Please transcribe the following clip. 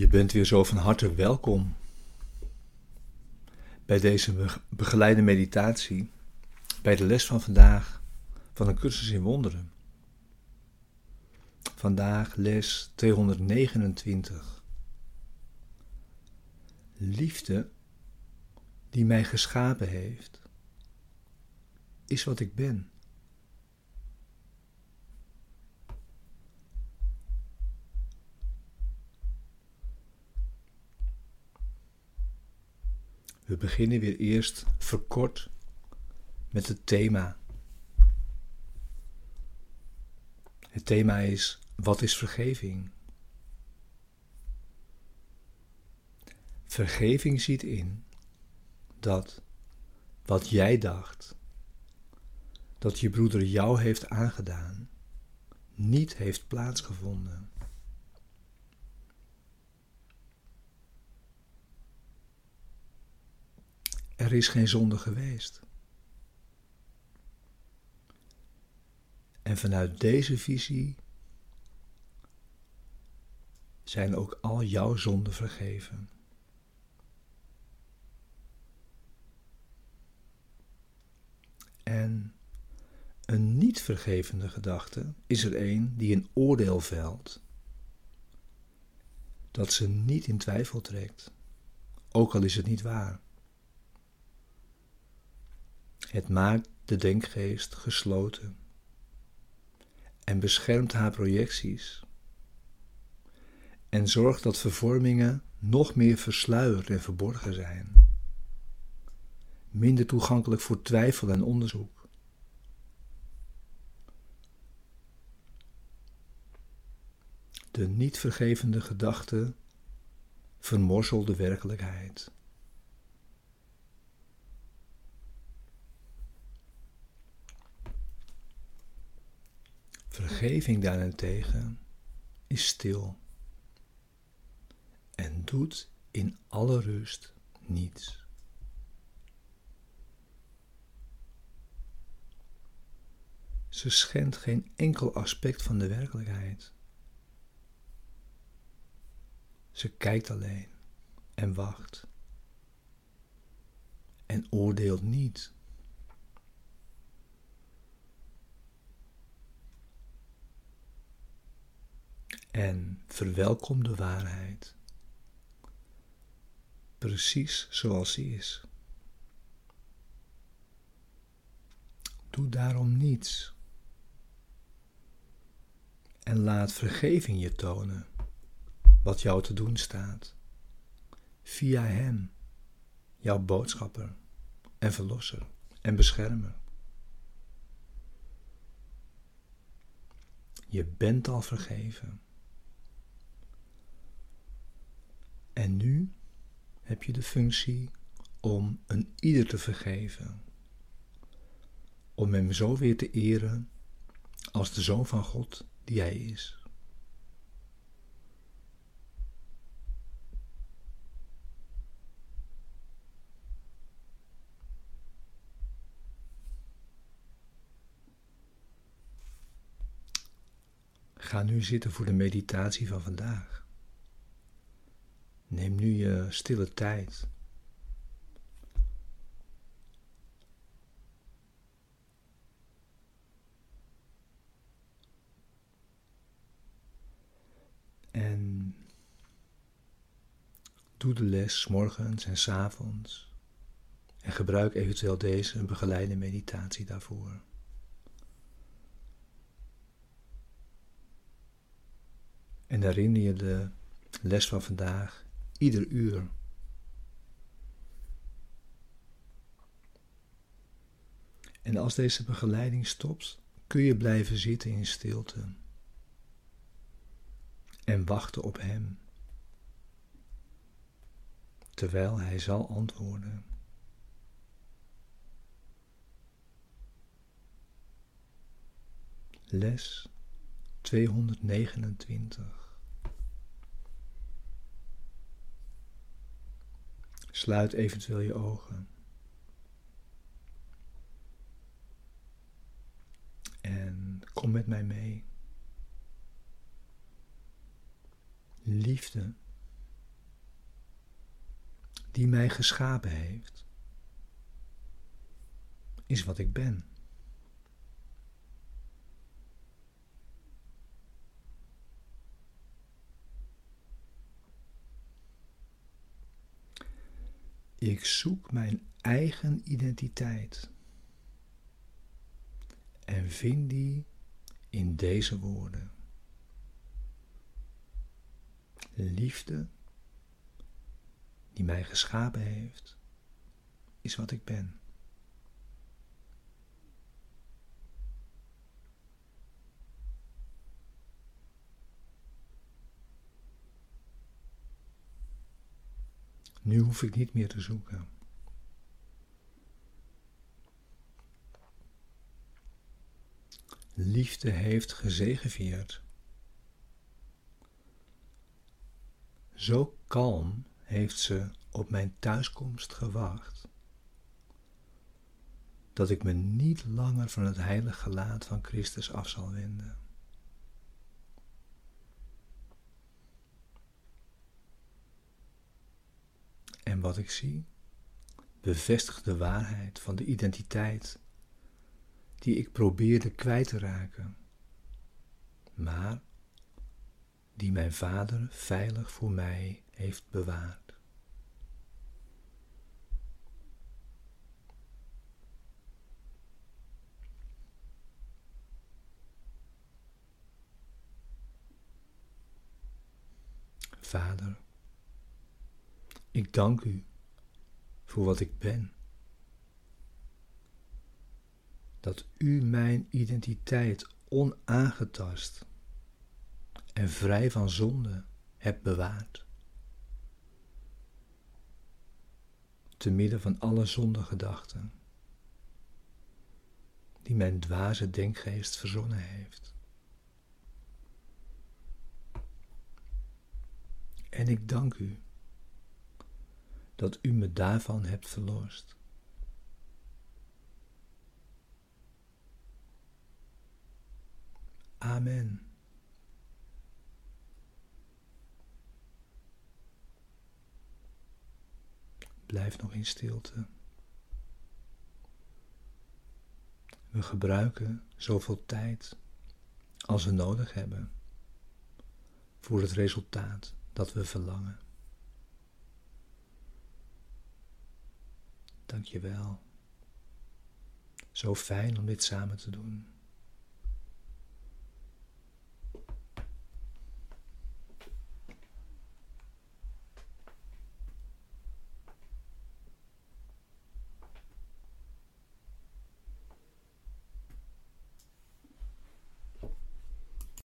Je bent weer zo van harte welkom bij deze begeleide meditatie, bij de les van vandaag van een cursus in wonderen. Vandaag les 229. Liefde die mij geschapen heeft, is wat ik ben. We beginnen weer eerst verkort met het thema. Het thema is: wat is vergeving? Vergeving ziet in dat wat jij dacht dat je broeder jou heeft aangedaan, niet heeft plaatsgevonden. Er is geen zonde geweest. En vanuit deze visie zijn ook al jouw zonden vergeven. En een niet vergevende gedachte is er een die een oordeel velt, dat ze niet in twijfel trekt, ook al is het niet waar. Het maakt de denkgeest gesloten en beschermt haar projecties en zorgt dat vervormingen nog meer versluierd en verborgen zijn, minder toegankelijk voor twijfel en onderzoek. De niet vergevende gedachte vermorzelt de werkelijkheid. Vergeving daarentegen is stil en doet in alle rust niets. Ze schendt geen enkel aspect van de werkelijkheid. Ze kijkt alleen en wacht en oordeelt niet. En verwelkom de waarheid, precies zoals sie is. Doe daarom niets en laat vergeving je tonen wat jou te doen staat, via Hem, jouw boodschapper en verlosser en beschermer. Je bent al vergeven. En nu heb je de functie om een ieder te vergeven. Om hem zo weer te eren als de Zoon van God die hij is. Ga nu zitten voor de meditatie van vandaag. Neem nu je stille tijd. En doe de les morgens en s avonds. En gebruik eventueel deze begeleide meditatie daarvoor. En herinner je de les van vandaag ieder uur. En als deze begeleiding stopt, kun je blijven zitten in stilte en wachten op Hem, terwijl Hij zal antwoorden. Les 229 Sluit eventueel je ogen. En kom met mij mee. Liefde die mij geschapen heeft, is wat ik ben. Ik zoek mijn eigen identiteit en vind die in deze woorden. Liefde, die mij geschapen heeft, is wat ik ben. Nu hoef ik niet meer te zoeken. Liefde heeft gezegevierd. Zo kalm heeft ze op mijn thuiskomst gewacht, dat ik me niet langer van het heilige gelaat van Christus af zal wenden. En wat ik zie, bevestigt de waarheid van de identiteit die ik probeerde kwijt te raken, maar die mijn vader veilig voor mij heeft bewaard. Vader, ik dank u voor wat ik ben. Dat u mijn identiteit onaangetast en vrij van zonde hebt bewaard. Te midden van alle zondegedachten die mijn dwaze denkgeest verzonnen heeft. En ik dank u dat u me daarvan hebt verlost. Amen. Blijf nog in stilte. We gebruiken zoveel tijd als we nodig hebben voor het resultaat dat we verlangen. Dank je wel. Zo fijn om dit samen te doen.